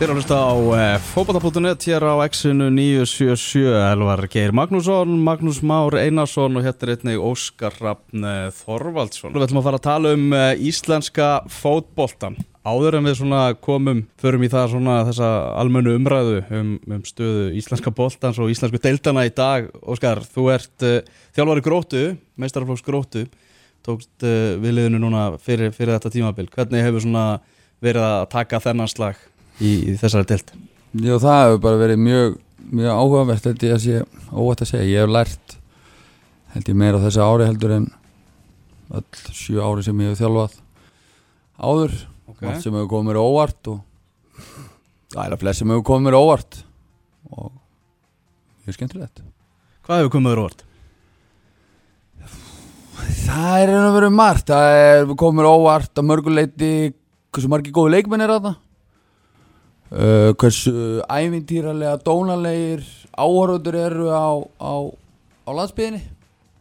Þið erum að hlusta á uh, fókbalta.net hér á X-inu 977 Elvar Geir Magnússon, Magnús Már Einarsson og hér er einnig Óskar Rappn Þorvaldsson. Við ætlum að fara að tala um uh, íslenska fótboltan. Áður en við komum, förum í það svona þessa almennu umræðu um, um stöðu íslenska boltans og íslensku deildana í dag. Óskar, þú ert uh, þjálfari grótu, meistarflóks grótu, tókst viðliðinu núna fyrir, fyrir þetta tímabil. Hvernig hefur svona verið að taka þennan slag? Í, í þessari delt Já það hefur bara verið mjög, mjög áhugavert held ég að sé óvægt að segja. Ég hef lært held ég meira á þessu ári heldur en all sjú ári sem ég hef þjálfað áður. Okay. allt sem hefur komið mér óvart og það er að flest sem hefur komið mér óvart og mjög skemmtilegt. Hvað hefur komið mér óvart? Það er vera margt. Það hefur komið mér óvart að mörguleiti hversu margi góði leikmenn er að það uh, hversu ævintýralega dónalegir áhörður eru á, á, á landsbyðinni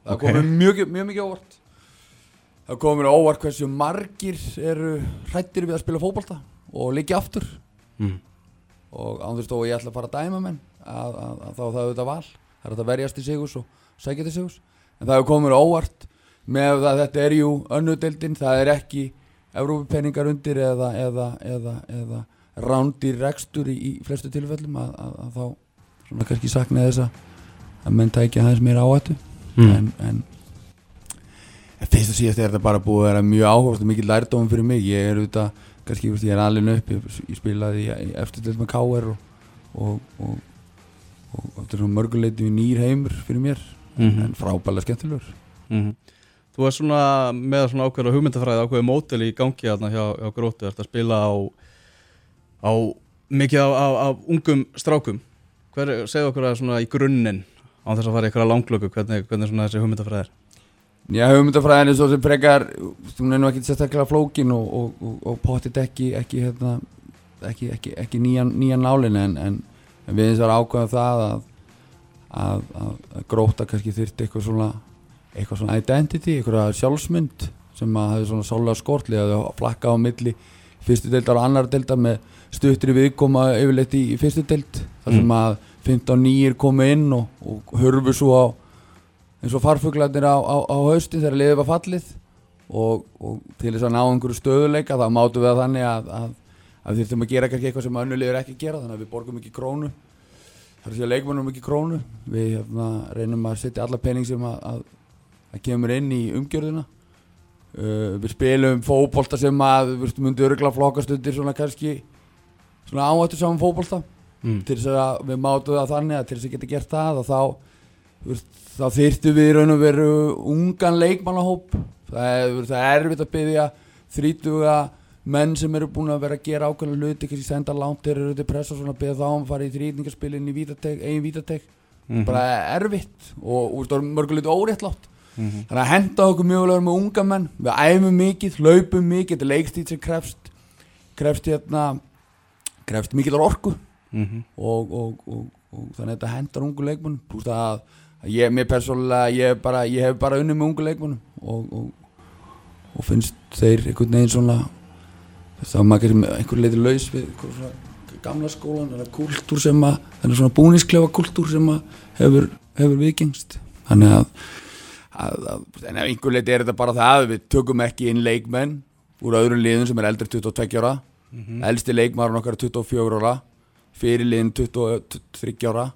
það okay. komur mjög, mjög mikið óvart. Það komur óvart hversu margir eru hrættir við að spila fókbalta og líka aftur. Mm. og ánþurst og ég ætla að fara að dæma menn að, að, að þá það auðvitað val. Það er að verjast í sigus og sækja til sigus en það komur óvart með að þetta er jú önnudeldin, það er ekki Európa-penningar undir eða, eða, eða, eða rándir rekstur í, í flestu tilfellum að, að, að þá svona kannski sakna þess að menn tækja aðeins mér áhættu mm. en, en fyrst og síðast er þetta bara búið að vera mjög og mikið lærdóum fyrir mig ég er auðvitað, kannski ég er alveg upp ég, ég spilaði eftir til með K.R. og, og, og, og mörguleiti við nýr heimur fyrir mér mm -hmm. en frábæðilega skemmtilegur mm -hmm. Þú er svona með svona ákveður hugmyndafræði ákveður mótel í gangi hérna hjá, hjá Gróti, að spila á á mikið af, af, af ungum strákum. Hver, segðu okkur að svona í grunninn á þess að fara í eitthvað langlöku hvernig, hvernig svona þessi hugmyndafræð er? Já, hugmyndafræðin er svo sem frekar hún er nú ekki sérstaklega flókin og, og, og, og pottit ekki ekki, hérna, ekki, ekki, ekki nýjan, nýjan nálin en, en, en við eins og ákvæðum það að, að, að gróta kannski þurfti eitthvað svona eitthvað svona identity, eitthvað sjálfsmynd sem að hafi svona sálega skortli að flakka á milli fyrstu deildar og annar deildar með stuttri viðkoma yfirleitt í, fyrstu deild þar sem mm. að 15 nýjir komu inn og, og hörfu svo á eins og farfuglarnir á, á, á haustin þegar liðið var fallið. Og, og til þess að ná einhverju stöðuleika þá mátu við að þannig að, að, að þurftum að gera kannski eitthvað sem önnulegur ekki gera þannig að við borgum ekki krónu. Þar sé að leikmannum ekki krónu. Við hérna, reynum að setja alla penning sem að, að kemur inn í umgjörðuna uh, við spilum fókbólta sem að við myndum örugla flokkast undir svona kannski svona áhættu saman fókbólta mm. til þess að við mátu það þannig að til þess að geta gert það og þá, þá þyrtu við raun og veru ungan leikmannahóp það er, það er erfitt að byggja þrítuga menn sem eru búin að vera að gera ákveðna hluti ekki sem senda langt þeir eru út í press og svona byggja þá um að fara í þrýtningarspilin í vítatek, eigin vítatek mm -hmm. bara erfitt og, og mörgulegt óréttlátt mm -hmm. þannig að henda okkur mjög vel með unga menn. Við æfum mikið, hlaupum mikið þetta er leikstíð sem krefst krefst hérna krefst mikillar orku. Mm -hmm. og, og, og, og þannig að þetta hendar ungu leikmunum pluss það að ég, mér persónulega ég, bara, ég hef bara unni með ungu leikmunum og finnst þeir einhvern veginn svona þá er maður einhvern leiti laus við gamla skólan eða kultúr sem að þannig svona búnisklefa kultúr sem að hefur, hefur vikingst þannig að, að, að en ef einhvern leiti er þetta bara það við tökum ekki inn leikmenn úr öðrum liðum sem er eldri 22 ára. Mm -hmm. elsti leikmarinn okkar 24 ára. Fyrirliðin 23 ára.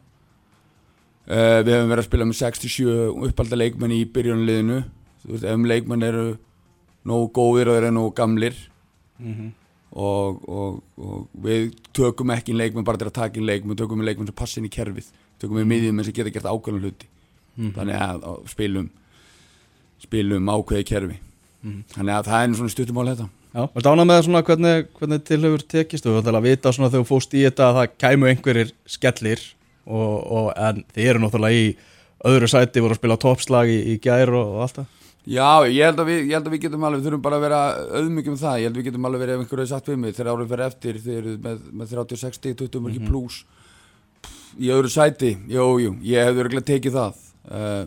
Uh, við hefum verið að spila með 67 uppalda leikmenn í byrjunliðinu þú veist, ef leikmenn eru nógu góðir og eru nógu gamlir mm -hmm. og, og, og við tökum ekki inn leikmenn bara til að taka inn leikmenn, við tökum inn leikmenn sem passa inn í kerfið, við tökum inn miðjum sem geta gert ákveðan hluti. Mm -hmm. þannig að, að spilum spilum ákveði kerfi. Mhm. þannig að það er svona stuttumál þetta. Já, varst ánað með svona hvernig, hvernig tilhefur tekist? Og þú ætlaði að vita svona þegar þú fóst í þetta að það kæmu einhverjir skellir og, og en þið eru náttúrulega í öðru sæti voru að spila toppslag í, í gær og, og allt það. Já, ég held, við, ég held að við getum alveg, við þurfum bara að vera auðmyggjum það, ég held að við getum alveg verið ef einhverju er satt við mig þegar árið fyrir eftir þeir eru með, með 30-60, 20 mörgir pluss í öðru sæti, jú, jú, ég hefði örgulega tekið það. Uh,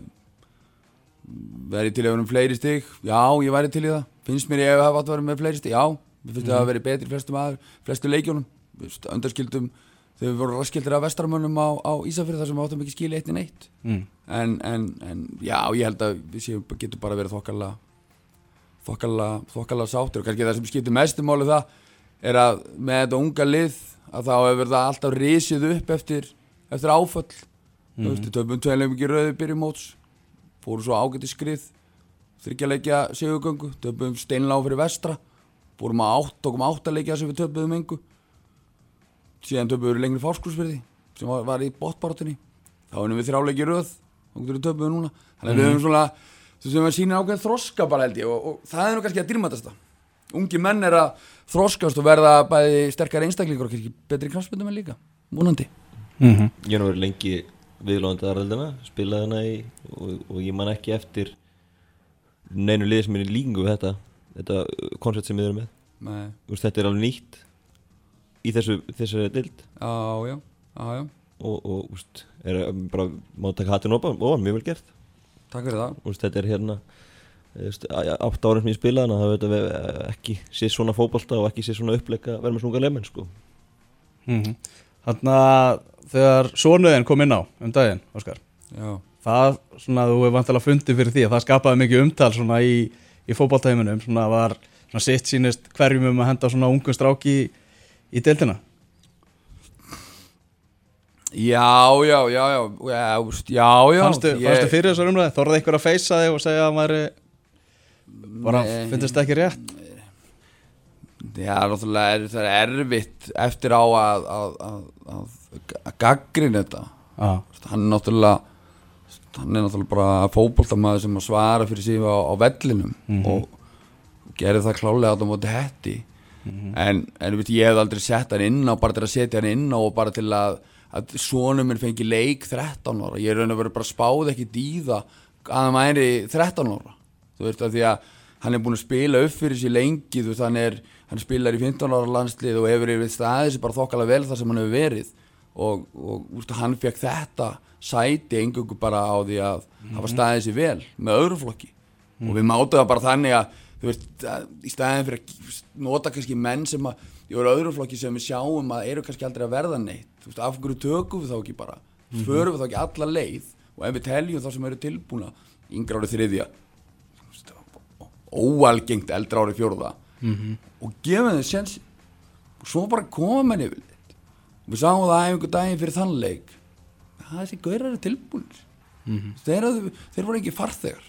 verið til að vera um fleiri stig, já, ég væri til í það. Finnst mér ég að hafa átt að vera með fleiri stíð, já mér finnst það mm -hmm. að vera betri flestum aður, flestu leikjónum veist, undarskildum þegar við vorum raskildir af vestramönnum á, á Ísafjörð þar sem áttum ekki skilja eitt í neitt. Mm. en, en, en já, ég held að við séum, getum bara verið þokkala þokkala, þokkala sáttur og kannski það sem skiptir mestum máli það er að með þetta unga lið að þá hefur það alltaf risið upp eftir, eftir áföll. Mm. þú veist, við töfum tveilum ekki rauði byrju móts fóru svo ágætti skrið þryggjarleikja sigugöngu töfum steinlá fyrir vestra fórum að átt, tókum áttaleikja sem við töfum engu. Síðan töfum við lengri fárskursverði sem var, var í botbarátunni þá erum við þrjáleiki röð og við núna. Þannig að við höfum svona þú sem að sína ákveð þroska bara held ég og, og það er nú kannski að dýrmætast það. Ungi menn er að þroskast og verða bæði sterkar einstaklingur og kannski betri kraftspöndum en líka, vonandi. Mm -hmm. Ég er nú verið lengi viðlóðandi aðraldina, spilaði hana í og, og ég man ekki eftir neinu liði sem er í líkingu við þetta þetta koncept sem við erum með. Nei, Úst, þetta er alveg nýtt í þessu, þessu dild já, já, já, já. Og, og úst, er bara má taka hattin ofan, ofan, mjög vel gert. Takk fyrir það. Úst, þetta er hérna átt ára sem ég spilaði hana það hefur þetta ekki sé svona fótbolta og ekki sé svona uppleika verður með svona unga lemenn sko. Þannig að þegar sonuðin kom inn á um daginn, Óskar það svona þú hefur vantilega fundið fyrir því að það skapaði mikið umtal svona í, í fótballtæminum svona var svona sitt sínist hverjum um að henda svona ungum stráki í, í deildina? Já, já, já, já, já, já, já. Fannstu, ég- fannstu fyrir þessar umræði, þorði einhver að feysa þig og segja að maður bara þetta ekki rétt? Já, náttúrulega er það er erfitt eftir á að, að, að, að, að gaggrina þetta. Ah. hann er náttúrulega hann er náttúrulega bara fótboltamaður sem að svara fyrir sig á, á vellinum og, og gerir það klálega á þetta móti hetti. En, en veit, ég hef aldrei sett hann inn á bara til að setja hann inn á og bara til að, að sonum minn fengi leik 13 ára, ég er raun og verið bara spáð ekki það að hann væri 13 ára. Þú veist að því að hann er búin að spila upp fyrir sér lengi þú veist hann er, hann spilar í 15 ára landslið og hefur yfir staðið sér bara þokkalega vel þar sem hann hefur verið og, og úst, hann fekk þetta sæti engungu bara á því að hafa staðið sér vel með öðru flokki. Og við það bara þannig að þú veist, að, í staðin fyrir að nota kannski menn sem að í öðru flokki sem við sjáum að eru kannski aldrei að verða neitt. Þú veist, af hverju tökum við þá ekki bara? Förum við þá ekki alla leið? Og ef við teljum þá sem eru tilbúna yngra árið þriðja óalgengt eldra árið fjórða og gefum þeim sensi og svo bara koma menn yfir við sáum það einhver daginn fyrir þann leik. Það þessi gaurar eru tilbúinir þeir, eru- þeir voru ekki farþegar.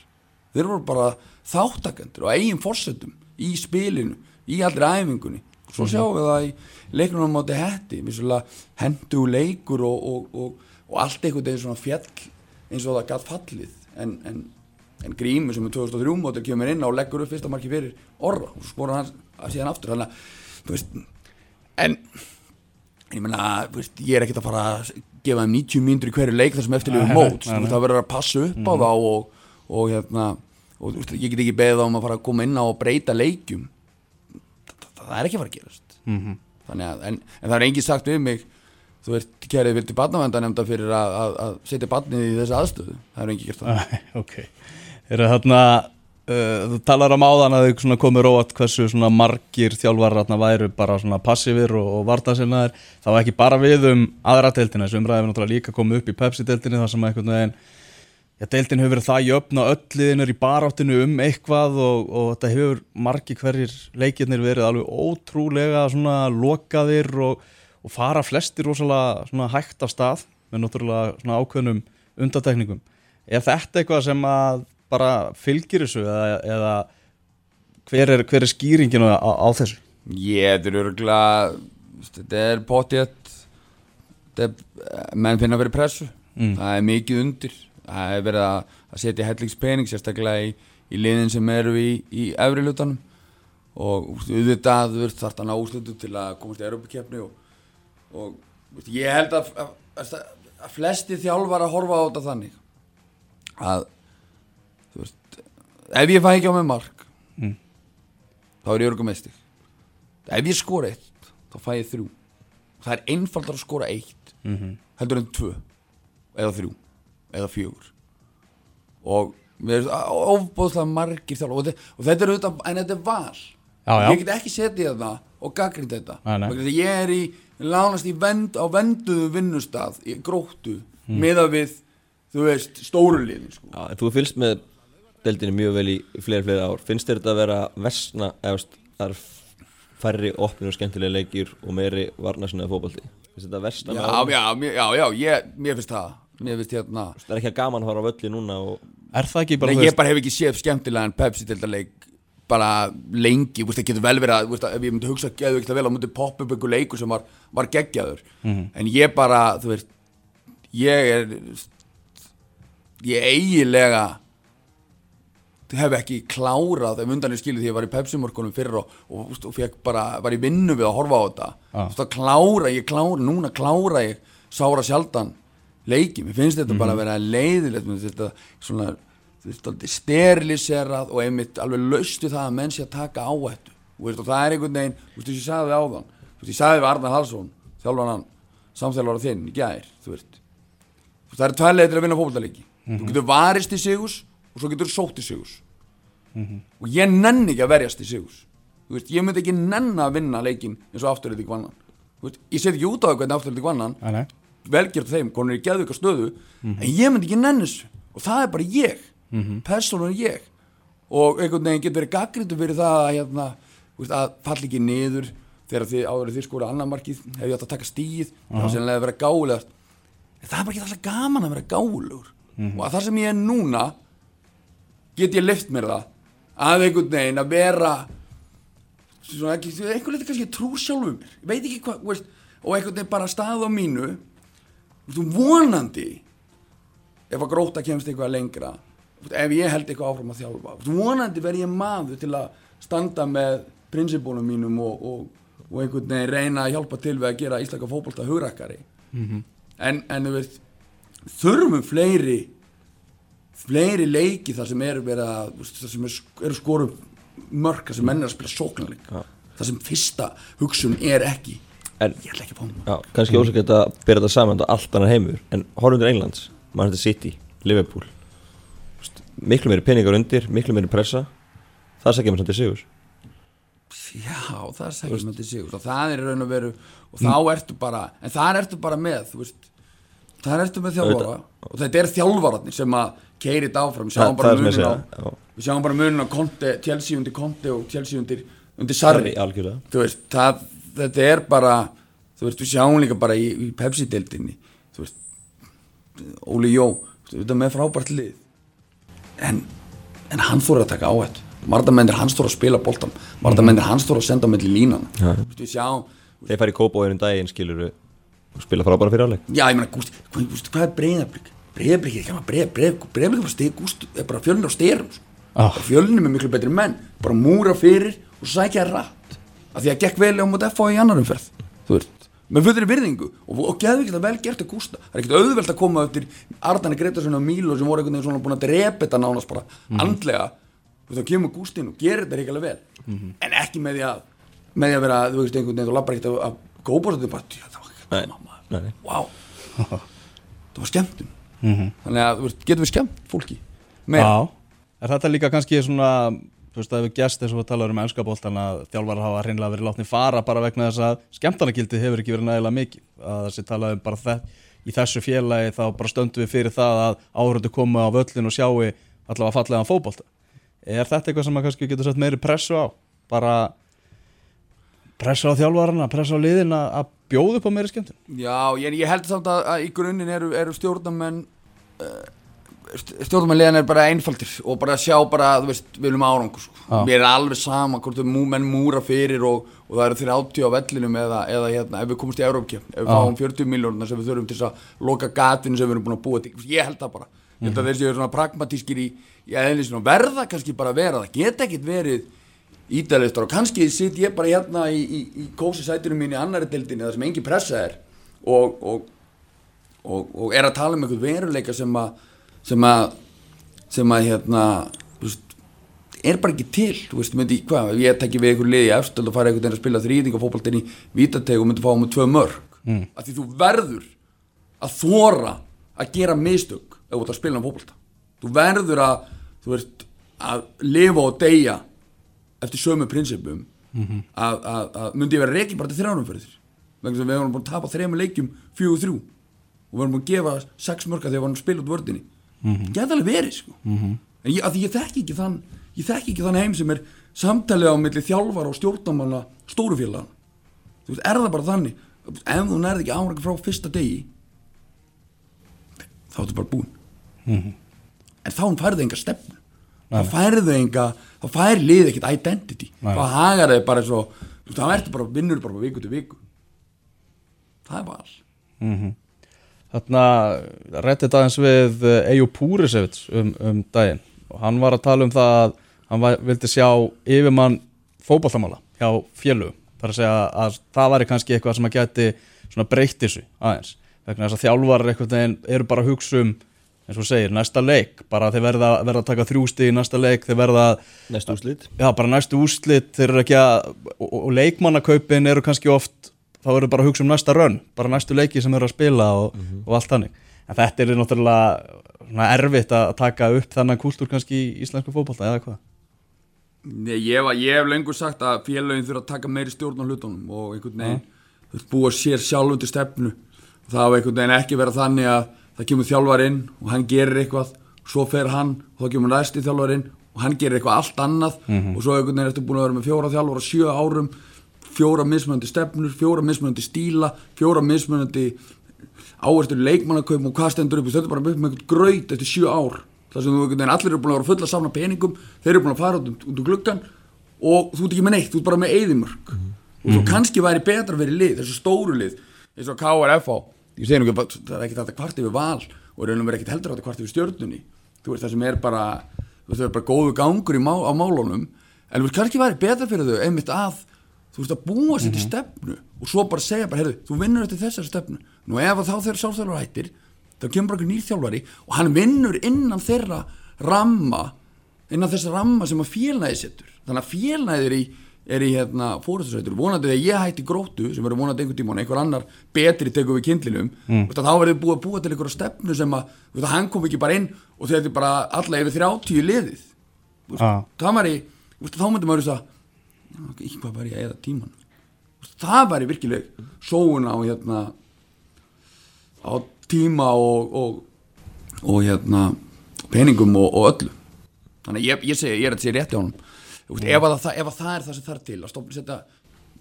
Þeir voru bara þáttakendur og eigin fórsetum í spilinu í allri æfingunni. Svo sjáum við það í leiknum á móti vissulega hendu leikur og, og, og, og allt einhvern veginn svona fjall eins og það gætt fallið. En, en, en Grímur sem er 2003 mótil kemur inn á og leggur upp fyrsta marki fyrir orra og skora hans að síðan aftur. Þannig að þú veist en ég meina, veist, ég er ekkert að fara að gefa þeim 90 mínútur í hverju leik þar sem eftirlifur Nei, mót, það verður að passa upp á þá og, og hérna og þú veist, ég get ekki beðið á um að fara að koma inn á og breyta leikjum. Það, það, það er ekki að fara að gerast. Mm þannig að, en, en það er engin sagt við mig þú veist, kærið vildi barnavendanemnda fyrir að, að, að setja barnið í þessi aðstöðu? Það er engin gert það. Ok. Eru þarna uh, þú talar um áðan að þau komið róat hversu margir þjálfar þarna væru bara passífir og, og vartansinnaðir það var ekki bara við um aðra deildina þessu umræði hefur náttúrulega líka komið upp í Pepsi-deildinni þar sem að einhvern veginn Já, deildin hefur verið það jöfn og öll liðin er í baráttinu um eitthvað og, og þetta hefur margi hverjir leikirnir verið alveg ótrúlega lokaðir og, og fara flestir rosalega hægt af stað með náttúrulega ákveðnum undatekningum. Er þetta eitthvað sem að bara fylgir þessu eða, eða hver, er, hver er skýringin á, á þessu? Ég, þetta er örgulega þetta er þetta er, menn finna verið pressu. Mm. það er mikið undir. Það er verið að, að setja hellingspening sérstaklega í, í liðin sem eru í, í efri hlutanum. Og auðvitað veist þarf að ná úrslutu til að komast í Europakefni og, og úst, ég held að, að, að, að flesti þjálfar að horfa á þetta þannig. Að veist ef ég fæ ekki á mig mark Mm. þá er ég örgum meðstig ef ég skora eitt þá fæ ég þrjú það er einfaldar að skora eitt Mm -hmm. heldur en tvö eða þrjú eða fjögur og mér finnst ofbóðslega margir þjálfar og, og þetta er auðvitað en þetta er val Já, já. ég get ekki setið þetta og gaggrind þetta Nei, nei. Ég er í lánast í vend, á venduðu vinnustað í gróttu Hmm. miða við, þú veist, stóru liðin sko. Já, en þú fylgst með deildinni mjög vel í, í fleiri, fleiri ár. Finnst þér þetta að vera versna eða er færri opnir og skemmtilega leikir og meiri varna sinnaði fótbolti? Finnst þetta versna já, já, já, já, ég, mér finnst það. Mér finnst hérna Það er ekki að gaman að fara á völli núna og Er það ekki bara, Nei, ég bara hef ekki séð skemmtilega en Pepsi til leik bara lengi, þú veist, það getur vel verið að, þú veist, ef ég myndi hugsa geðu ekki vel að myndi poppa upp einhver leikur sem var, var geggjaður. En ég bara, þú veist ég er ég eiginlega hef ekki klárað ef undan ég skilið því ég var í Pepsi-morkunum fyrir og, og, og, og fekk bara, var í vinnu við að horfa á þetta. Já. þú veist, að klára, ég klára, núna klára ég sára sjaldan leiki, mér finnst þetta bara að vera leiðilegt mér finnst þetta svona veist, aldrei steriliserað og einmitt alveg laustu það að menn sé að taka áhættu. Þú veist, og það er einhvern veginn, þú veist, ég sagði það áðan þú veist, ég sagði við Arnar Hallsson þjálfan hann, samþjálfara þinn í gær þú veist, það eru tvær leiðir til að vinna fótballtaleiki þú getur varist í sigus og svo getur sótt í sigus og ég nenni ekki að verjast í sigus þú veist, ég myndi ekki nenn að vinna leikin eins og afturrið í kvannan þú veist, ég set ekki út á það hvernig afturrið í kvannan velgjört þeim, konur er í geðvika stöðu. En ég myndi ekki nenni þessu. Og það er bara ég, mm -hmm. er ég. Og einhvern veginn getur verið gaggrindu fyrir það að, hérna, þú veist, að falla ekki niður þegar þið áður þið skora annar markið hefur ég átt að taka stíð þá er sennilega að vera gálega en það er bara ekki alltaf gaman að vera gálegur og að það sem ég er núna get ég lift mér það? Að einhvern veginn að vera svona ekki, einhvern veginn kannski trú sjálfum mér, ég veit ekki hvað veist, og einhvern veginn bara stað á mínu. Veist, vonandi ef að gróta kemst eitthvað lengra ef ég held eitthvað áfram að þjálfa veist, vonandi verð ég maður til að standa með prinsipónum mínum og, og, og einhvern veginn reyna að hjálpa til við að gera íslaka fótbolta hugrakkari. En, en þú veist þurfum fleiri fleiri leiki þar sem eru verið að þar sem er, eru skorum mörk þar sem menn er að spila sóknarleik. Já. þar sem fyrsta hugsun er ekki En ég ætla ekki að fá já, kannski ósaklega að bera þetta saman þetta er allt annar heimur. En horfundur Englands, Manchester City, Liverpool Miklu meiri peningar undir, miklu meiri pressa Það sækja mér samt til sigur já, það er sækjum með til sigur og það er í raun og veru og þá ertu bara, en þar ertu bara með þú veist, þar ertu með þjálfara. Og þetta er þjálfararnir sem að keiri þetta áfram, við Það, sjáum það bara já. við sjáum bara munin á Conte, Chelsea undir Conte og Chelsea undir, undir Sarri. Þú veist, það, þetta er bara þú veist, við sjáum líka bara í, í Pepsi-deildinni þú veist, Óli Jó þetta með frábært lið. En, en hann þóra að taka áhættu. Marðamennir hans þóra að spila boltan Marðamennir hans þóra að senda milli línan veist, við sjáum Þeir færi í kópáðurinn daginn skilur og spila frábæra fyrir áleik já, ég meina, Gústi, hvað, Gústi, hvað er breyðablík breyðablík er ekki að breyð, breyð, breyðablík er bara er fjölnir á styrum sko. Ah. fjölnir með miklu betri menn bara múra fyrir og sækja rætt af því að gekk vel á móti FH í annar umferð þú veist, með fullri virðingu. Og, og geðu ekki það vel gert að Gústa. Það er ekkert auðvelt að koma eftir Arnani Gretarsson og Mílo sem voru einhvern veginn svona búin að drepa þetta nánast bara andlega. Þú veist, þá kemur Gústin og gerir þetta reyngilega vel. En ekki með því að með því að vera, þú veist, einhvern veginn þú lappar ekkert að, gópa þetta bara, "Djú, það var ekki Nei. Vá. Það var skemmtun. Þannig að þú veist, getum við skemmt fólki. Meira. Er þetta líka kannski svona þú veist, það hefur gæst eins og við talaðum um ennskaboltan að þjálfar hafa hreinlega verið látni fara bara vegna þess að skemmtanagildið hefur ekki verið nægilega mikið. Að þessi talaðum bara þetta í þessu félagi þá bara stöndum við fyrir það að áhörðu koma á völlin og sjáu allavega fallegan fótbolta. Er þetta eitthvað sem að kannski getur sett meiri pressu á? Bara pressu á þjálfarana, pressu á liðin að að bjóða upp á meiri skemmtun. Já, ég, ég held samt að, að í grunninn eru, eru stjórnamenn uh, stjórnamenn liðan er bara einfaldir og bara sjá bara, þú veist, við viljum árangur sko. Já. Mér er alveg sama hvort mú, menn múra fyrir og, og það eru þeirra átti á vellinum eða, eða hérna, ef við komumst í Európkjöfn ef við fáum 40 miljónuna sem við þurfum til að loka gatinu sem við erum búin að búa til. Ég held það bara, ég held að þeir séu svona pragmatískir í, í eðlisinu og verða kannski bara vera, það. Geta ekkit verið ídælistar og kannski sitt ég bara hérna í, í, í kósi sætinu mín í annari deildinni þar sem engin pressa er. Og, og, og, og er að tala um einhvern veruleika sem að sem að sem að hérna veist, er bara ekki til þú veist, myndi, hvað, ef ég tekki við einhver liði efstöld og fara einhvern veginn að spila þrýðing og fótboltin í vítateg og myndi fá með tvö mörg mm. að því þú verður að þóra að gera mistök ef þú ert að spila um fótbolta. Þú verður að þú veist, að lifa og deyja eftir sömu prinsipum að, að, að myndi ég vera reikin bara til þrjánum fyrir þér vegna að við varum búin að tapa þrejum leikjum fjögur þrjú. Og við varum búin að gefa sex mörka þegar við varum að spila út vördinni mm -hmm. geta alveg verið sko. en ég, að því ég þekki ekki þann ég þekki ekki þann heim sem er samtalið á milli þjálfar og stjórnamanna stórufélagan þú veist, er það bara þannig? Ef þú nærði ekki árækka frá fyrsta degi þá ertu bara búinn. En þá færðu enga stefnu. Þá færðu enga þá fær lið ekkert identity. Nei. þá hagar þau bara svo þá ertu bara vinnur bara viku til viku. Það er val. Þarna réttið aðeins við Eju Púrisevits um, um daginn. Og hann var að tala um það að hann var, vildi sjá yfirmann fótballamála hjá félögum. Þar að segja að það væri kannski eitthvað sem að geti breytt þessu aðeins. Vegna þess að þjálfar eru bara að hugsa um eins og segir, næsta leik bara þeir verða, verða að taka þrjústi í næsta leik þeir verða, Næstu úrslit. Já bara næstu úslit þeir eru ekki að, og, og leikmannakaupin eru kannski oft, þá eru bara að hugsa um næsta rönn, bara næstu leiki sem eru að spila og, og allt þannig, en þetta er náttúrulega svona erfitt að taka upp þennan kúltúr kannski í íslensku fótbolta eða hvað? Nei, ég, var, ég hef lengur sagt að félagin þurfa að taka meiri stjórn á hlutunum og einhvern veginn veist, búa sér sjálfundir stefnu. Það verið það kemur þjálfar inn og hann gerir eitthvað svo fer hann og þá kemur næsti þjálfar inn og hann gerir eitthvað allt annað. Og svo einhvern veginn ertu búin að vera með fjóra þjálfar á sjö árum fjóra mismunandi stefnur, fjóra mismunandi stíla fjóra mismunandi áherslu leikmannakaup og hvað stendur upp þetta er bara með einhvern graut eftir sjö ár. Þar sem þú einhvern veginn allir eru búin að vera fulla að safna peningum þeir eru búin að fara út, um- úr gluggan og þú ert ekki með neitt, þú ert bara með eyðimörk. Og svo kannski væri betra fyrir lið þessu stóru lið, eins og KRFH ég segi nú ekki, það er ekkert að kvart yfir val og raunum verið ekkert heldur að kvart yfir stjörnunni. Þú veist það sem er bara það er bara góðu gangur má, á málunum. En þú veist kannski væri betra fyrir þau einmitt að þú veist að búa sér til stefnu og svo bara segja bara, heyrðu, þú vinnur eftir þessari stefnu. Nú ef þá þeirra sjálfstæðlar hættir þá kemur bara einhver nýr þjálfari og hann vinnur innan þeirra ramma innan þess ramma sem að félnæði setur. Þannig að félnæði er í, er í hérna, fórhustusveitur, vonandi þegar ég hætti gróttu sem verður vonandi einhvern tíma og einhver annar betri tekur við kindlinum mm. þá verður búið að búa til einhverja stefnu sem að þú veist, að hann kom ekki bara inn og þetta er bara alla yfir 30 liðið. Ah. það var þá myndi maður þess að ekki hvað var ég að eða tíman það væri virkileg sóun á hérna á tíma og og, og hérna peningum og, og öllu. Þannig ég, ég segi, ég er að segja rétti á Þú veist, ef, að það, ef að það er það sem þarf til að stoppa setja,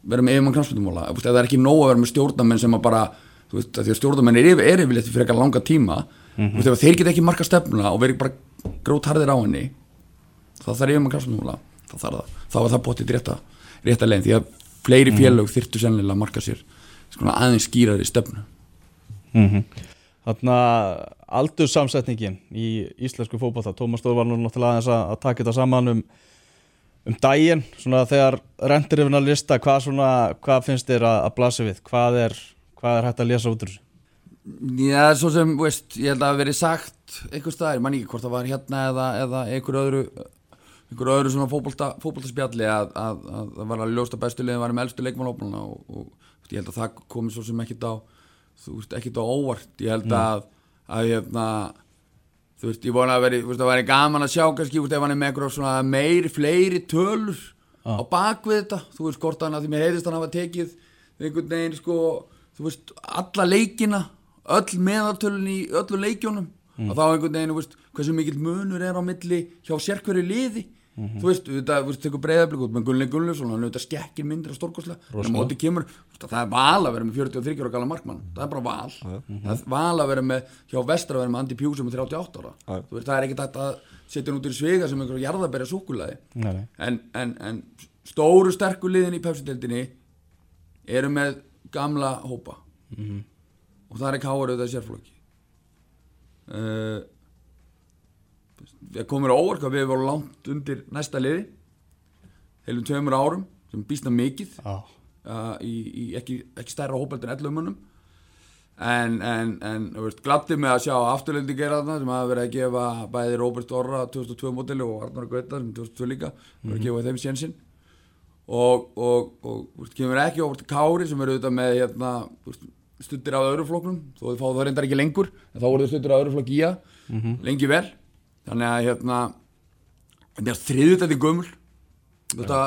með yfirmann knafsmyndumóla ef það er ekki nóg að vera með stjórnamenn sem að bara þú veist, því að stjórnamenn er, yfir, er yfirleitt fyrir eitthvað langa tíma. Þú veist, ef þeir geta ekki marka stefnuna og verið bara grótharðir á henni þá þarf yfirmann knafsmyndumóla þá þarf það, þá er það bóttið rétta, rétta leginn því að fleiri félög þyrftu sennilega að marka sér svona aðeins skýrari stefnu. Mm Þannig að aldursamsetningin í íslensku fótbolta. Tómas Stóð var nú náttúrulega aðeins að, að taka þetta saman um, um daginn svona þegar rendir yfir að lista hvað, svona, hvað finnst þér að, að blasa við? Hvað er, hvað er hægt að lesa út úr þessu? Já, svo sem, veist, ég held að það verið sagt einhver staðar, ég man ekki hvort það var hérna eða, eða einhver öðru einhver öðru svona fótbolta, fótboltaspjalli að, að, að það var að ljósta bestu liðin var með elstu leikmannófluna og, og veist, ég held að það komi svo sem ekkit á þú veist, ekkit á óvart. Ég held að, að hérna þú veist, ég vona að veri, þú veist, það væri gaman að sjá kannski, þú veist, ef hann er með einhverjum svona meiri, fleiri tölur á bakvið þetta, þú veist, hvort hann að því mér heyrðist hann hafa tekið einhvern veginn, sko, þú veist, alla leikina öll meðaltölun í öllu leikjónum og þá einhvern veginn, þú veist, hversu mikill munur er á milli hjá sérkverju liði þú veist, þú veist, tekur breyðablík út með Gunni Gunnlaugsson, hann auðvitað skekkir myndir á stórkoslega, en á móti kemur það er val að vera með 43 ára gala markmann. Það er bara val, það er val að vera með hjá vestra að vera með Andi Pjúsum með 38 ára. Já. þú veist, það er ekki þetta að setja hann út í svega sem einhverja Nei, nei. en, en, en stóru sterku liðin í pepsiteldinni eru með gamla hópa. Og það er káur auðvitað sérflokki. Uh, það komur á óvart hvað við vorum langt undir næsta liði. Heilum tveimur árum sem býstna mikið Já, uh, í, í ekki, ekki stærra hópeld en 11 mönnum en, en, en gladdi með að sjá afturlendi gera þarna sem hafa verið að gefa bæði Róbert Orra 2002 mótili og Arnar Gauta sem 2002 líka verið að gefa þeim sénsinn. Og, og, og veist, kemur ekki óvart til Kári sem er auðvitað með hérna, stuttir af öðru flokknum þó þið fá það reyndar ekki lengur en þá voru þið stuttir af öðru flokk í að lengi vel þannig að hérna þetta er þriðutætti gömul. Þetta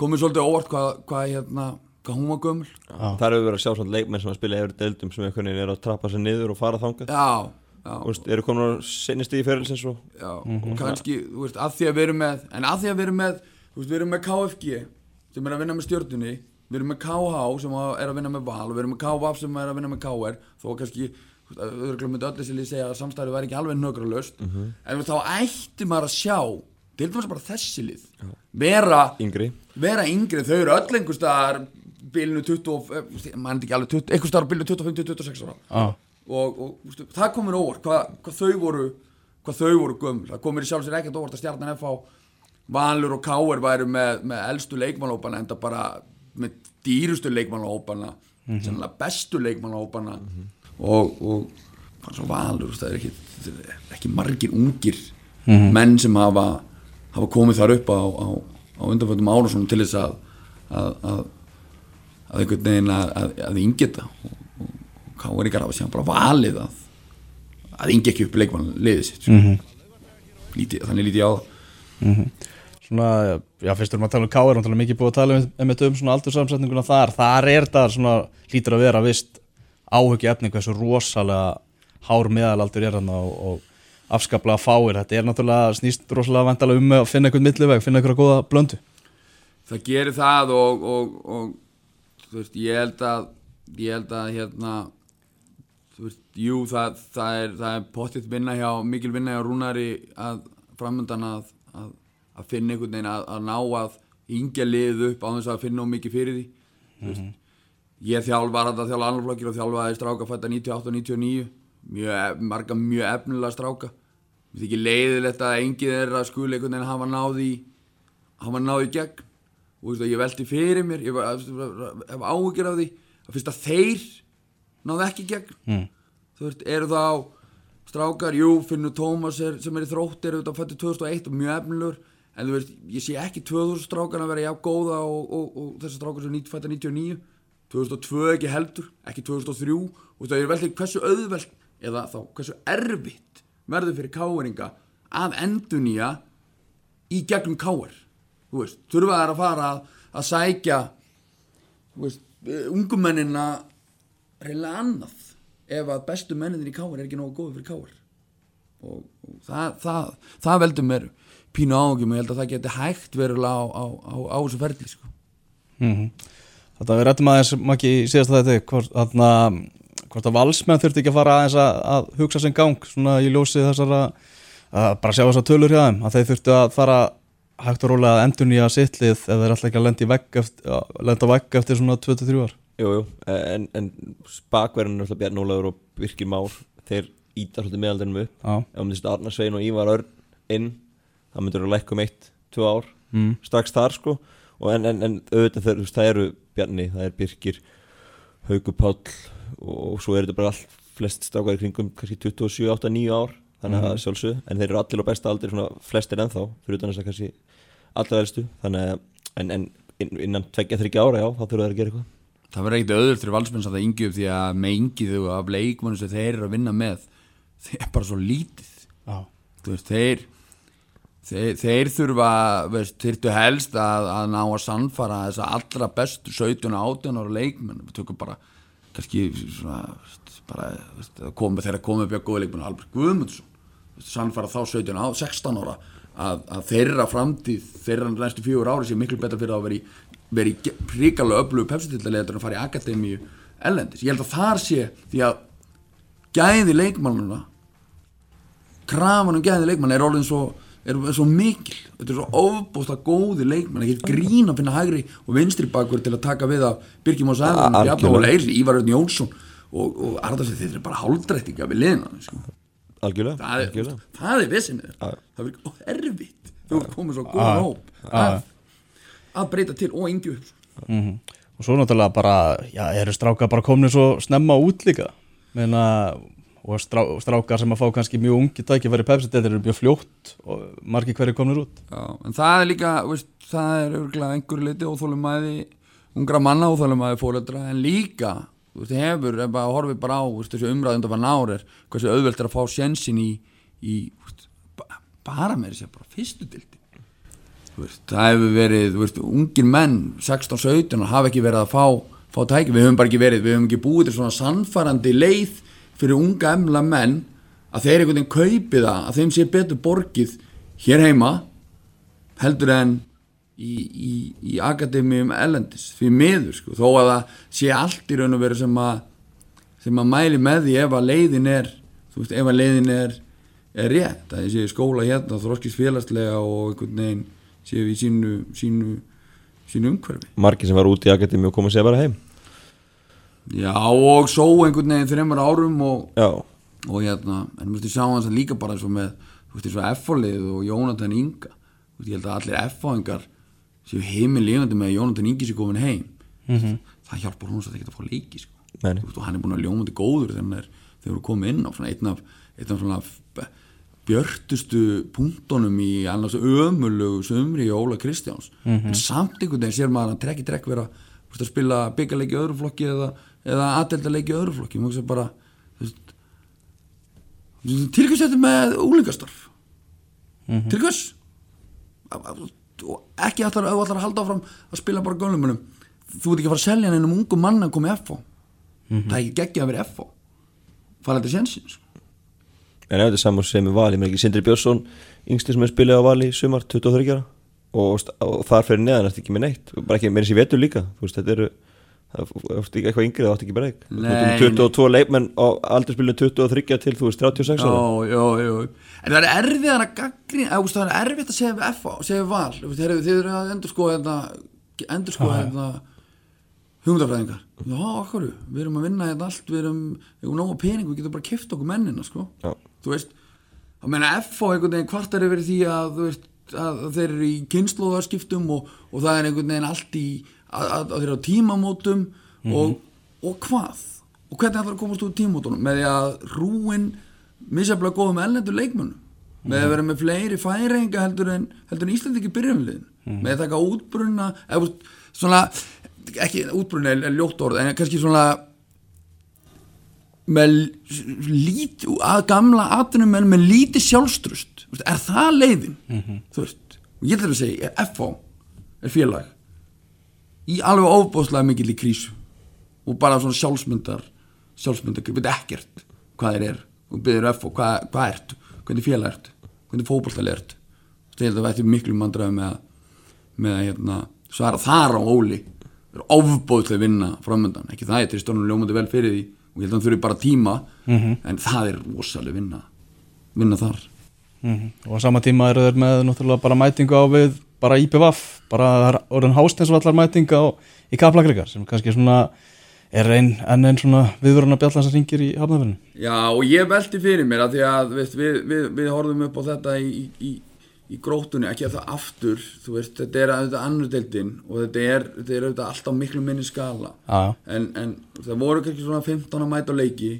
komið svolítið óvart hvað, hvað, hérna, hvað hún var gömul. Já. Það eru verið að sjá svona leikmenn sem að spila yfir deildum sem einhvern veginn er að trappa sér niður og fara þangað. Já, já, Þú veist, eru komin á sinni stíði fyrirlisins og já og kannski, þú veist, að því að við erum með en að því að við erum með, þú veist, við erum með KFG sem er að vinna með stjórnunni við erum með KH sem að- er að vinna með Val og við erum með KVAF sem er að vinna með KR þó kannski, öðruglum myndi öllu sem ég segja að samstæðu væri ekki alveg nögralöst en þú veist, þá ætti maður að sjá til dæmis bara þessi lið vera yngri. vera yngri, þau eru öll einhver staðar bilinu 20, og- eh, mann ekki alveg 20, einhver staðar bilinu 25-26 ára. Já, og, og veistu, það komur óvart hvað, hvað þau voru hvað þau voru gömul, það komur í sjálfsveir ekkert óvart að stjarnan FH Valur og Káir væru með, með elstu leikmannhópana en það bara með dýrustu leikmannhópana mm -hmm. bestu leikmannhópana og, og svo Valur það er ekki, það ekki margir ungir menn sem hafa hafa komið þar upp á, á, á undanfjöndum ára til þess að að, að, að einhvern veginn að, að, að ingeta og, og, og Káir ykkar hafa síðan bara valið að að ingi ekki upp leikmann liðið sitt mm lítið, þannig lítið á það. Svona, já, fyrst erum við að tala um K.R. og tala mikið búið að tala um, um, um svona aldursamsetninguna þar, þar er þetta svona hlýtur að vera vist áhugji efning hversu rosalega hár meðalaldur er hann og, og afskaplega fáir, þetta er náttúrulega snýst rosalega vandalega um að finna einhvern milliveg, finna einhverja góða blöndu. Það gerir það og, og, og þú veist, ég held að ég held að hérna þú veist, jú, það, það er það er pottitt vinna hjá, mikil vinna hjá Rúnari að framöndan að, að, að finna einhvern veginn að, ná að yngja lið upp á þess að finna mikið fyrir því. Þú veist, ég þjálf var þetta þjálfa annarflokkir og þjálfaði stráka fætta 98 og 99 mjög, marga mjög efnilega stráka. Mér þykir leiðilegt að engið þeirra skuli einhvern veginn hafa náði hafa náði gegn. Og veist að ég velti fyrir mér ég hef áhugir af því. Að fyrst að þeir náðu ekki gegn. Mm. þú veist, eru þá strákar, jú, Finnur Tómas er, sem er í þrótt er auðvitað fættu 2001 og mjög efnilegur. En þú veist, ég sé ekki 2000 strákan að vera jafn góða og, og, og þessar strákar sem fætta 99 2002 ekki heldur, ekki 2003 og það er veltið hversu auðvelt eða þá hversu erfitt verður fyrir káeringa að endunýja í gegnum káer þú veist, þurfa þær að fara að, að sækja veist, ungumennina reynilega annað ef að bestu mennin í káer er ekki nógu góði fyrir káer og, og það, það, það veldur mér pínu áhugjum og ég held að það geti hægt verulega á, þessu ferli sko. mm Þetta við rættum aðeins maki í síðasta þetta hvort, þarna, hvort að valsmenn þurfti ekki að fara aðeins að, að hugsa sinn gang svona í ljósi þessara að bara sjá þessar tölur hjá þeim að þeir þurftu að fara hægt og rólega að endur nýja sittlið ef þeir alltaf ekki að lenda að á vegg eftir svona 23 ár. Jú, jú, en, en bakverðin er Bjarn Ólafur og Birkir Már þeir íta svolítið meðaldinum upp. Ef maður þetta Arnar Svein og Ívar Örn inn það myndur að lækka um eitt, tvö ár mm. strax þar sko en, en, en auðvitað þeir, það eru Bjarni, það er Birkir Hauku Páll og, og svo er þetta bara allt flest strákar í kringum kannski 27, 8, 9 ár þannig að sjálfsög, en þeir eru allir á besta aldri svona flestir ennþá, fyrir utan þess að kannski allra elstu, þannig að en, en inn- innan tveggja, þryggja ára, já, þá þurfa þeir að gera eitthvað. Það verður ekkert öður fyrir valsmenn sem það yngi upp því að með yngi þau af leikmennu sem þeir eru að vinna með þeir er bara svo lítið. Já, þú veist, þeir þeir, þeir þurfa veist, þyrftu helst að, að ná að sannfara þess að allra bestu 17 og 18 ára leikmenn. Við tökum bara kannski svona, veist, bara, veist, koma, þeirra komið að góða leikmenn Albert Guðmundsson. Sannfara þá 17 á 16 ára að, að þeirra framtíð þeirra næstu fjögur ári sé miklu betra fyrir að í ríkalega öflugu pepsitillalegur en fara í akademíu ellendis, ég held að þar sé því að gæði leikmannuna krafan um gæði leikmann er orðin svo er svo mikil, þetta er svo ofbústa góði leikmann, ekki grín að finna hægri og vinstri bakur til að taka við af Birgir Más Æðan, Ívar Örn Jónsson og, og Arðarsson, þetta er bara hálfdrættinga við liðina sko. algjörlega, það, er, algjörlega. það er vissinni það er erfitt. Þú er komið svo góðan hóp að, að breyta til og yngju upp mm og svo náttúrulega bara já, eru strákar bara komin svo snemma út líka. Meina, og strá, strákar sem að fá kannski mjög ungi tækifæri pepsi, þetta eru mjög fljótt og margir hverju komnir út. Já, en það er líka, veist, það er örgulega einhverju liti óþólumæði ungra manna óþólumæði fóreldra en líka, veist, hefur ef að horfi bara á, veist, þessu umræðund af að nári er hversu auðvelt er að fá sjensin í, í bara með þessi bara fyrstu dildi það hefur verið, ungir menn 16-17 og hafa ekki verið að fá fá tæki, við höfum bara ekki verið, við höfum ekki búið til svona sannfærandi leið fyrir unga emla menn að þeir einhvern veginn kaupi það, að þeim sé betur borgið hér heima heldur en í, í, í akademíum ellendis því miður sko, þó að það sé allt í raun og veru sem að sem að mæli með því ef að leiðin er þú veist, ef að leiðin er er rétt, að í skóla hérna þróskist félagslega og einhvern veginn séu í sínu sínu, sínu umhverfi. Margir sem var út í akademi og koma sér bara heim já og svo einhvern veginn þreymur árum og, og hérna, en þú veist, ég sá hans líka bara eins og með, þú veist, eins og F-fólið og Jónatan Inga, þú veist, ég held að allir F-fáingar séu heiminn lifandi með Jónatan Ingi sé komin heim. -hmm. það hjálpar hún svo að það geta að fá leiki sko. Þú veist, og hann er búin að ljómandi góður þegar hann er, þegar hann er komið inn á svona einn af, einn af svona björtustu punktunum í annars ömulegu sömri í Óla Kristjáns. En samt einhvern veginn sér maður að trekki trekk vera veist, að spila byggarleiki í öðru flokki eða, eða aðeldarleiki í öðru flokki. Bara, þú veist, til hvers þetta með úlingastarf til hvers Að- að- og ekki þú ætlar að halda áfram að spila bara gölumunum þú ert ekki að fara að selja hann einum ungum mann að koma í FH það er ekki geggja að vera FH fara þetta sénsinn sko. en ef þetta er saman sem er vali, mér ekki Sindri Björnsson yngsti sem er spilað á vali sumar 23 ára og, og þar fyrir neðan ertu ekki með neitt og bara ekki með þessi vetur líka veist, þetta eru er ekki eitthvað yngrið, það átti ekki breyk Nei, 22 leikmenn á aldurspilinu 23 til þú veist 36 ára. Já, já, já en það er erfið að veist, það er erfitt að segja við FH og segja val. Þeir eru að endur sko hérna, endur sko hérna hugmyndafræðingar. Já, okkur, við erum að vinna hérna allt við erum, við erum nóga pening við getum bara kift okkur mennina sko. Þú veist, þá meina FH einhvern veginn kvartar yfir því að þú veist að þeir eru í kynnslóðarskiptum og, og það er einhvern veginn allt í að, að, að þeir eru á tímamótum og, og hvað? Og hvernig ætlar að komast úr tímamótunum? Með því að rúin misjaflega góðum ellendur leikmönnum. Með að vera með fleiri færinga heldur en, heldur en Íslandi ekki byrjumliðin með að taka útbrunna eða, svona, ekki útbrunna er ljótt orð en kannski svona með lít, að gamla atunum með lítið sjálfstrust veist, er það leiðin? Þú veist, og ég ætla að segja FH er félag í alveg ofbóðslega mikil í krísu og bara svona sjálfsmyndar sjálfsmyndar, veit ekkert hvað þeir er. Og byrður FH, hvað, hvað ertu hvernig félag ertu, hvernig fótbollstæli ertu það er þetta miklu mandræði með með hérna, svara þar á óli. Er ofbóðslega vinna framöndan, ekki það, ég tristónum ljómandi vel fyrir því og ég held að hann þurfi bara tíma en það er rosalega vinna vinna þar. Mhm. og á sama tíma eru þeir með náttúrulega bara mætingu á við bara IPVAF, bara það orðin hásteinsvallar mætinga á, í kaplakrigar sem kannski svona er ein, enn einn svona viðvöruna bjallan sem ringir í hafnafjörnum Já, og ég velti fyrir mér að því að veist, við, við, við horfum upp á þetta í, í, í, grótunni, að það aftur þú veist, þetta er auðvitað annur deildin og þetta er, þetta er auðvitað alltaf miklu minni skala. En, en það voru kannski svona 15 að mæta á leiki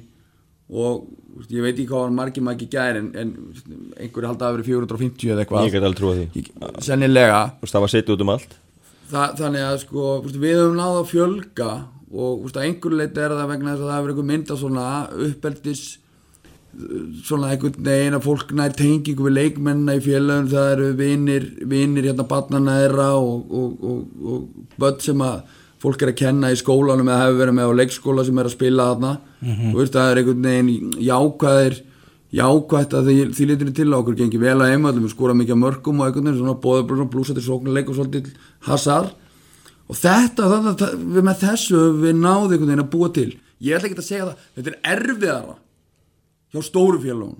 og veist, ég veit ekki hvað var margir margir gæri en, en einhverju halda að vera 450 eða ég eitthvað get alveg trúið því. Ég- sennilega. Það var setið út um allt. Þa, þannig að sko, veist, við höfum náða að fjölga og veist, að einhverju leiti er það vegna þess að það hefur einhver mynda svona uppeldis svona einhvern veginn að fólk nær tengingu við leikmennina í félagum það eru vinir, vinir hérna barnana þeirra og, og, og, og börn sem að fólk er að kenna í skólanum eða hefur verið með á leikskóla sem er að spila þarna. Og veist, það er einhvern veginn jákvæðir jákvætt að því, því litur til okkur gengi vel að heimallum, við skora mikið mörgum og einhvern veginn svona bóða blúsatir sóknuleik og svolítið hasar. Og þetta, þetta, þetta við með þessu við náði einhvern veginn að búa til. Ég ætla ekki að segja það, þetta er erfiðara hjá stóru félagum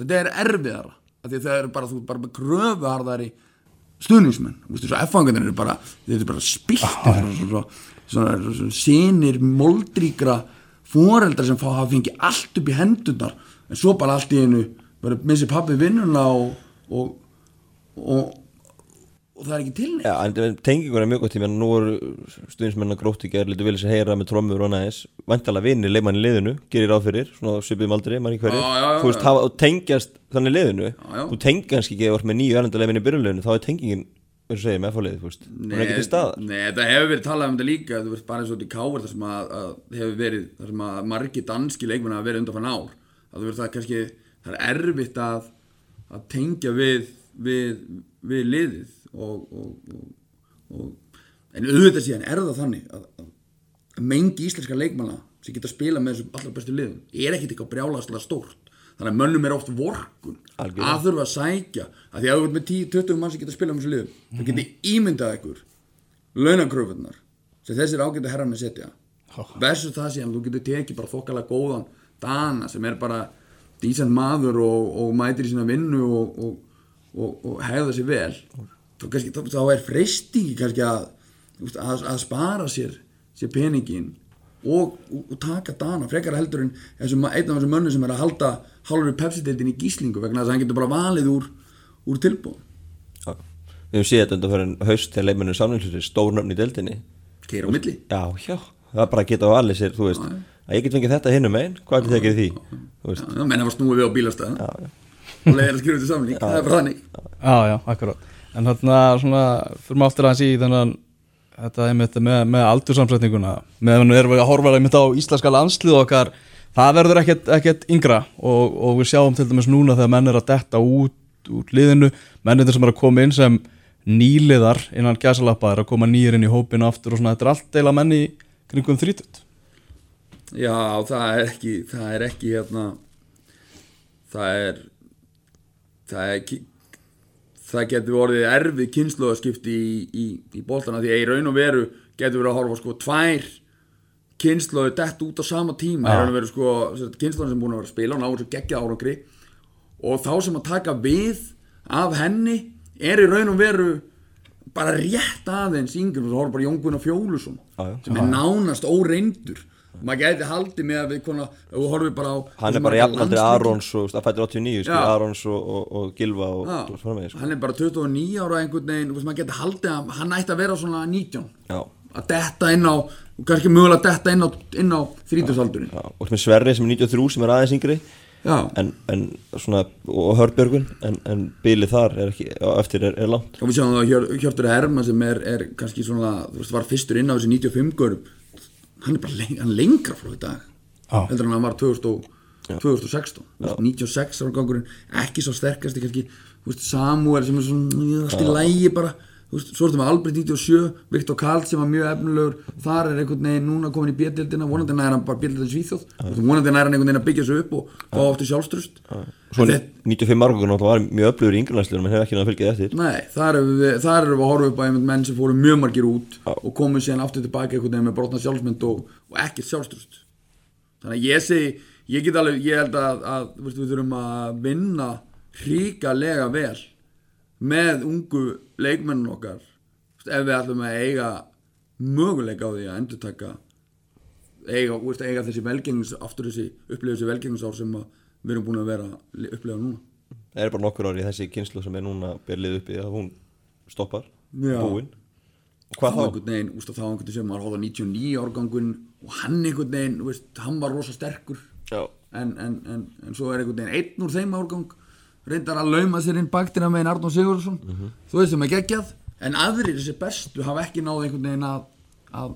þetta er erfiðara það er bara, þú ert bara með kröfuharðari stuðningsmenn, þú veist, þessu F-fangarnir eru bara, þetta er bara spiltir svona, sinir moldríkra foreldrar sem fá að fengi allt upp í hendunar en svo bara allt í einu bara missi pappi vinnuna og, og, og, og það er ekki til neitt. En tengingur er mjög gott tíma Nú eru stuðnismenn að gróti gerð Lítið vilja sér heyra með trommur og næðis Væntalega vinir leikmann í liðinu, gerir ráð fyrir Svona svipiðum aldrei, maður í hverju. Já, já, já, Þú veist, og tengjast þannig liðinu. Þú tengjast ekki eða með nýju erlendalegin í byrjuleginu Þá er tengingin, eins og segir, með fóliðið Þú veist, hún er ekki til staðar. Nei, það hefur verið talað um þetta líka þú veist, bara eins og þetta í káver þar sem að, að hefur verið, þar sem að margi danski leikmenn hafa verið undan fann ár. Að þú veist það er kannski, það er erfitt að að tengja við, við, við liðið og, og, og, en auðvitað síðan er það þannig að, að, mengi íslenska leikmanna sem geta að spila með þessum allra bestu liðum er ekkit eitthvað brjálaðslega stórt. Þannig að mönnum er oft vorkun Algjörlega. að þurfa að sækja. Að því að ert með 10-20 mann sem geta að spila með þessu liðum þú geti ímyndað ykkur launakröfunar sem þessir ágæta herran að setja versus það síðan þú getur tekið bara þokkalega góðan dana sem er bara dísent maður og, og mætir í sína vinnu og, og, og, og hegða sér vel þá, kannski, þá, þá er freystingi kannski að, þú veist, að, að spara sér, sér peningin og, og taka dana frekar heldur en þessum, einn af þessum mönnum sem er að halda hálfur pepsi-deildin í gíslingu vegna þess að hann getur bara valið úr, úr tilbúð Já. Við höfum séð þetta fyrir haust þegar leikmennir samlingslutir stórnöfn í deildinni. Keira á milli. Já, já, það er bara að geta á allir sér, þú veist. Að ég get fengið þetta hinnum einn, hvað er þetta því? Þú veist, Já, menn hafa snúið við á bílastæðan. Já, já, og leiðir að skrifa til samling, það er bara þannig. Já, já, akkurát En þarna svona, fyrir maður aftur aðeins í þennan þetta er með, með, aldursamsetninguna meðan við erum við að horfa einmitt á íslenska landslið okkar það verður ekkert, ekkert yngra. Og, og við sjáum til dæmis núna þegar menn er að detta út úr liðinu mennir sem er að koma inn sem nýliðar innan gæsalappa er að koma nýjir inn í hópinu aftur og svona, þetta er allt deila menni kringum þrítut Já, það er ekki það er ekki hérna það er það er ekki það getur orðið erfið kynnslóðaskipti í, í, í boltana því að í raun og veru getur verið að horfa sko tvær kynnslóðu dett út á sama tíma. Í raun og veru sko kynnslóðan sem búin að vera að spila og ná þessu geggja árangri. Og þá sem að taka við af henni er í raun og veru bara rétt aðeins yngur þú horfum bara Jón Gunnar Fjólusson sem er nánast óreindur maður gæti haldið með að við konar, þú horfum bara á hann er bara jafnaldri Arons og fættir 89, skil. Arons og, og, og Gilva og, og með, sko. hann er bara 29 ára einhvern veginn, veist, maður geti haldið að hann ætti að vera svona 19 Já, að detta inn á, kannski mögulega detta inn á, á þrítusaldurinn já, og með Sverri sem er 93 sem er aðeins yngri. En, en svona, og Hörbjörgun en, en bilið þar er ekki, eftir er, er langt. Og við sjáum það að Hjör, Hjörtur Hermann sem er, er kannski svona, þú veist, var fyrstur inn á þessi 95 görum hann er bara leng, hann lengra frá í dag Já. heldur hann var 2000, og- 2016 Þú veist, 96 ára gangurinn ekki svo sterkasti kannski. Þú veist, Samuel sem er svona ég allt í lægi bara veist, svo ertum við Albrecht 97 Viktor Karl sem var mjög efnulegur þar er einhvern veginn núna komin í bjöldildina vonandi næra hann bara bjöldildin Svíþjóð. Vonandi næra hann einhvern veginn að byggja sig upp og fá áttu sjálfstrust Svo 95 árgangur náttúrulega var mjög öflugur í yngurlandsliðunum en hefur ekki náða að fylgja eftir. Nei, þar erum við, þar erum við að horfa upp á einmitt menn sem fóru mjög margir út og komu síðan aftur tilbaka einhvern veginn með brotna sjálfsmynd og, og ekkert sjálfstrust þannig að ég segi, ég get alveg ég held að, að veist, við þurfum að vinna hrikalega vel með ungu leikmennun okkar ef við ætlum að eiga möguleika á því að endurtaka eiga, þú veist, eiga þessi velgengnis aftur þessi upplifa þessi velgengnisár sem við erum búin að vera að upplifa núna. Það er bara nokkur ári í þessi kynslu sem er núna berlið uppi að hún stoppar, Já. búin? Hvað þá? einhvern veginn, úst, þá einhvern veginn sem maður hóða 99 árgangun og hann einhvern veginn, veist, hann var rosa sterkur. En, en, en, en svo er einhvern veginn einn úr þeim árgang reyndar að lauma sér inn baktina með Arnór Sigurðsson þú veist sem er geggjað en aðrir þessi bestu hafa ekki náð einhvern veginn að, að,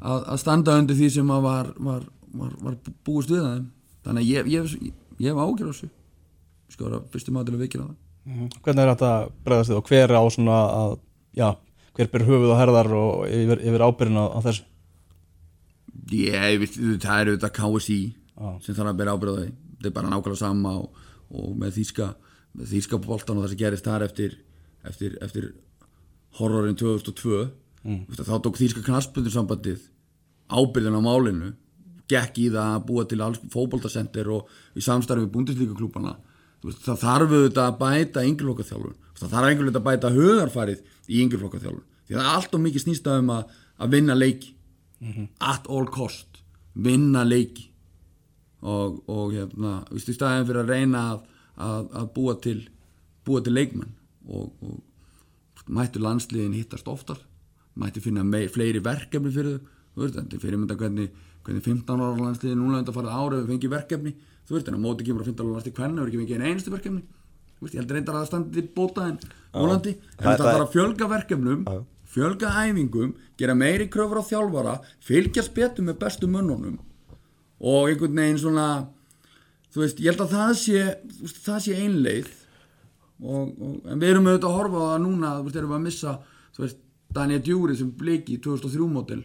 að, að standa undir því sem að var, var, var, var búist við að þeim þannig að ég, ég, ég, ég hef ágjör á þessu ég skal vera fyrstu maður til að vikina það Mhm. Hvernig er þetta bregðast þið og hver á svona að, já, hver ber höfuð og herðar og yfir, yfir ábyrðin á, á þessu? Ég, veist, það er auðvitað KSI Já. sem þarf að bera ábyrða því þetta er bara nákvæmlega sama og, og með þýska með þýska boltan og það sem gerist þar eftir eftir, eftir horrorin 2002 mm. þá tók þýska knaspundursambandið ábyrðin á málinu gekk í það að búa til alls fótboltasendir og í samstarfi við búndislíkaklúpana það þarf auðvitað að bæta yngjurflokkaþjálfun það þarf veginn að bæta hugarfarið í yngjurflokkaþjálfun því það er allt og mikið snýst um að, að vinna leiki. At all cost. Vinna leiki og, og hérna, viðstu, í staðin fyrir að reyna að, að, að búa til búa til leikmenn. Og, og mættu landsliðin hittast oftar mættu finna mei, fleiri verkefni fyrir þau þetta er fyrir mynda hvernig, hvernig 15 ára landsliðin núna þetta farið ára við fengið verkefni þú veist, en á móti kemur á 15 ára landsliðin hvernig við ekki fengið einn einstu verkefni. Þú veist, ég heldur reyndar að það standi til bóta en volandi, en Það- þarf að fjölga verkefnum Já. fjölga æfingum, gera meiri kröfur á þjálfara fylgjast betur með bestu mönnunum og einhvern veginn svona þú veist, ég held að það sé veist, það sé einleið og, og, en við erum auðvitað að horfa á það núna þú veist, erum við að missa þú veist, Daniel Djúri sem bleiki 2003 mótil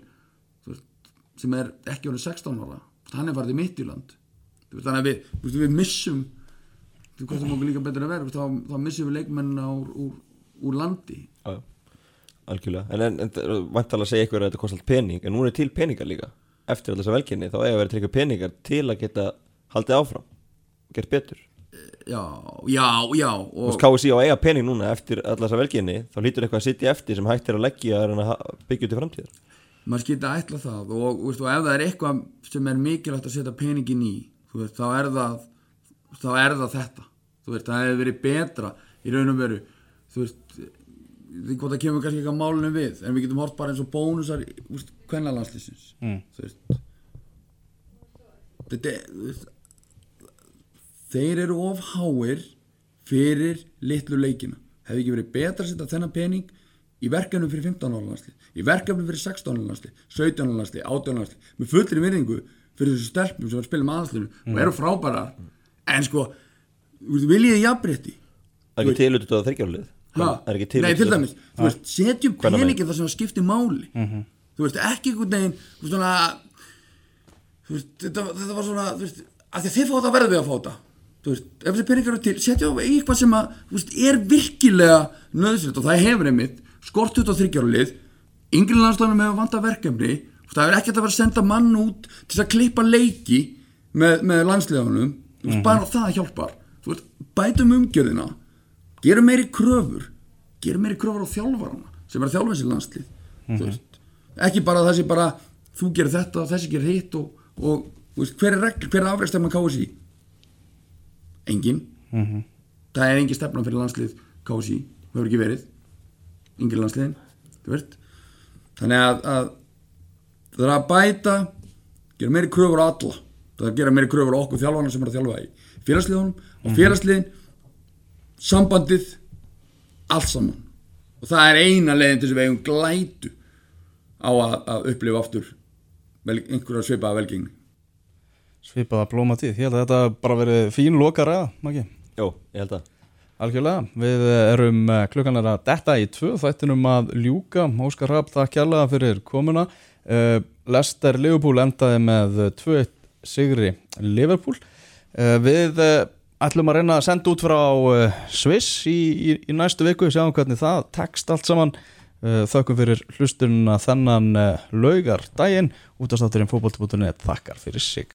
sem er ekki árið 16 ára. Hann er farið í veist, þannig að við, veist, við missum þú veist, hvað það okkur líka betur að vera þá, þá missum við leikmennina úr, úr, úr landi. Algjörlega. En, en, en vantalega að segja ykkur að þetta kosti allt pening En nú er til peningar líka Eftir alltaf þessa velkynni þá eiga að vera til ykkur peningar Til að geta haldið áfram Gert betur. Já, já, já og, KSI á að eiga pening núna eftir alltaf þessa velkynni Þá hlýtur eitthvað að sitja eftir sem hægt er að leggja að að byggja út í framtíðar. Maður skilta að ætla það og, og, og ef það er eitthvað sem er mikilvægt að setja peningin í veist, þá er það þá er það þetta. Veist, það hefur verið betra í raun og veru þú veist því hvort það kemur kannski eitthvað málunum við en við getum hort bara eins og bónusar kvennalandslýsins Mm. þú veist þetta er þeir eru of háir fyrir litlu leikina. Hefði ekki verið betra að setja þennan pening í verkefnum fyrir 15 ára landsli í verkefnum fyrir 16 ára landsli 17 ára landsli, 18 ára landsli með fullri virðingu fyrir þessu stelpum sem er að spila með aðanslinu og eru frábærar en sko, veist, viljiði jafnrétti? Það er ekki til út af þryggjárlið Ha? Það er ekki til Nei, til dæmis, setjum peningin þar sem það skiptir máli þú veist, ekki einhvern veginn þú veist, svona þú veist, þetta, þetta var svona, þú veist að því að þið fá þetta verðum við að fá þetta þú veist, ef þessi peningar eru til, setjum á eitthvað sem að þú veist, er virkilega nöðsynlegt og það hefur einmitt, skort 23 ára lið. Yngri landslunum hefur vanta verkefni það er ekkert að vera að senda mann út til að klippa leiki með, með landsliðanum, þú veist, bara það hjálpar. Þú veist, bætum umgjörðina gerum meiri kröfur gerum meiri kröfur á þjálfarana sem er að þjálfa þessi landslið. Þú veist, ekki bara það sé bara þú gerir þetta, þessi gerir hitt og, og veist, hver er regl, hver er afrækstefna KSI engin það er engin stefna fyrir landslið KSI, hefur ekki verið. Engin landsliðin þú veist. Þannig að, að það er að bæta gera meiri kröfur á alla. Það er að gera meiri kröfur á okkur þjálfarana sem er að þjálfa í félagsliðunum og félagsliðin sambandið allt saman. Og það er eina leiðin til þess að við eigum glætu á að, að upplifa aftur vel, einhverja svipaða velgengni. Svipaða blóma tíð, ég held að þetta bara verið fín loka ræða, Maggi. Jó, ég held að. Algjörlega, við erum eh, klukkan er að detta í tvö. Þættinum að ljúka. Óskar Rapp, takk kjærlega fyrir komuna. Uh, Lester Liverpool endaði með 2-1 sigri Liverpool. Uh, Við ætlum að reyna að senda út frá Sviss í, í, í næstu viku. Sjáum hvernig það tekst allt saman uh, Þökkum fyrir hlustununa þennan uh, laugar daginn út af státturinn fótbolti.net Þakkar fyrir sig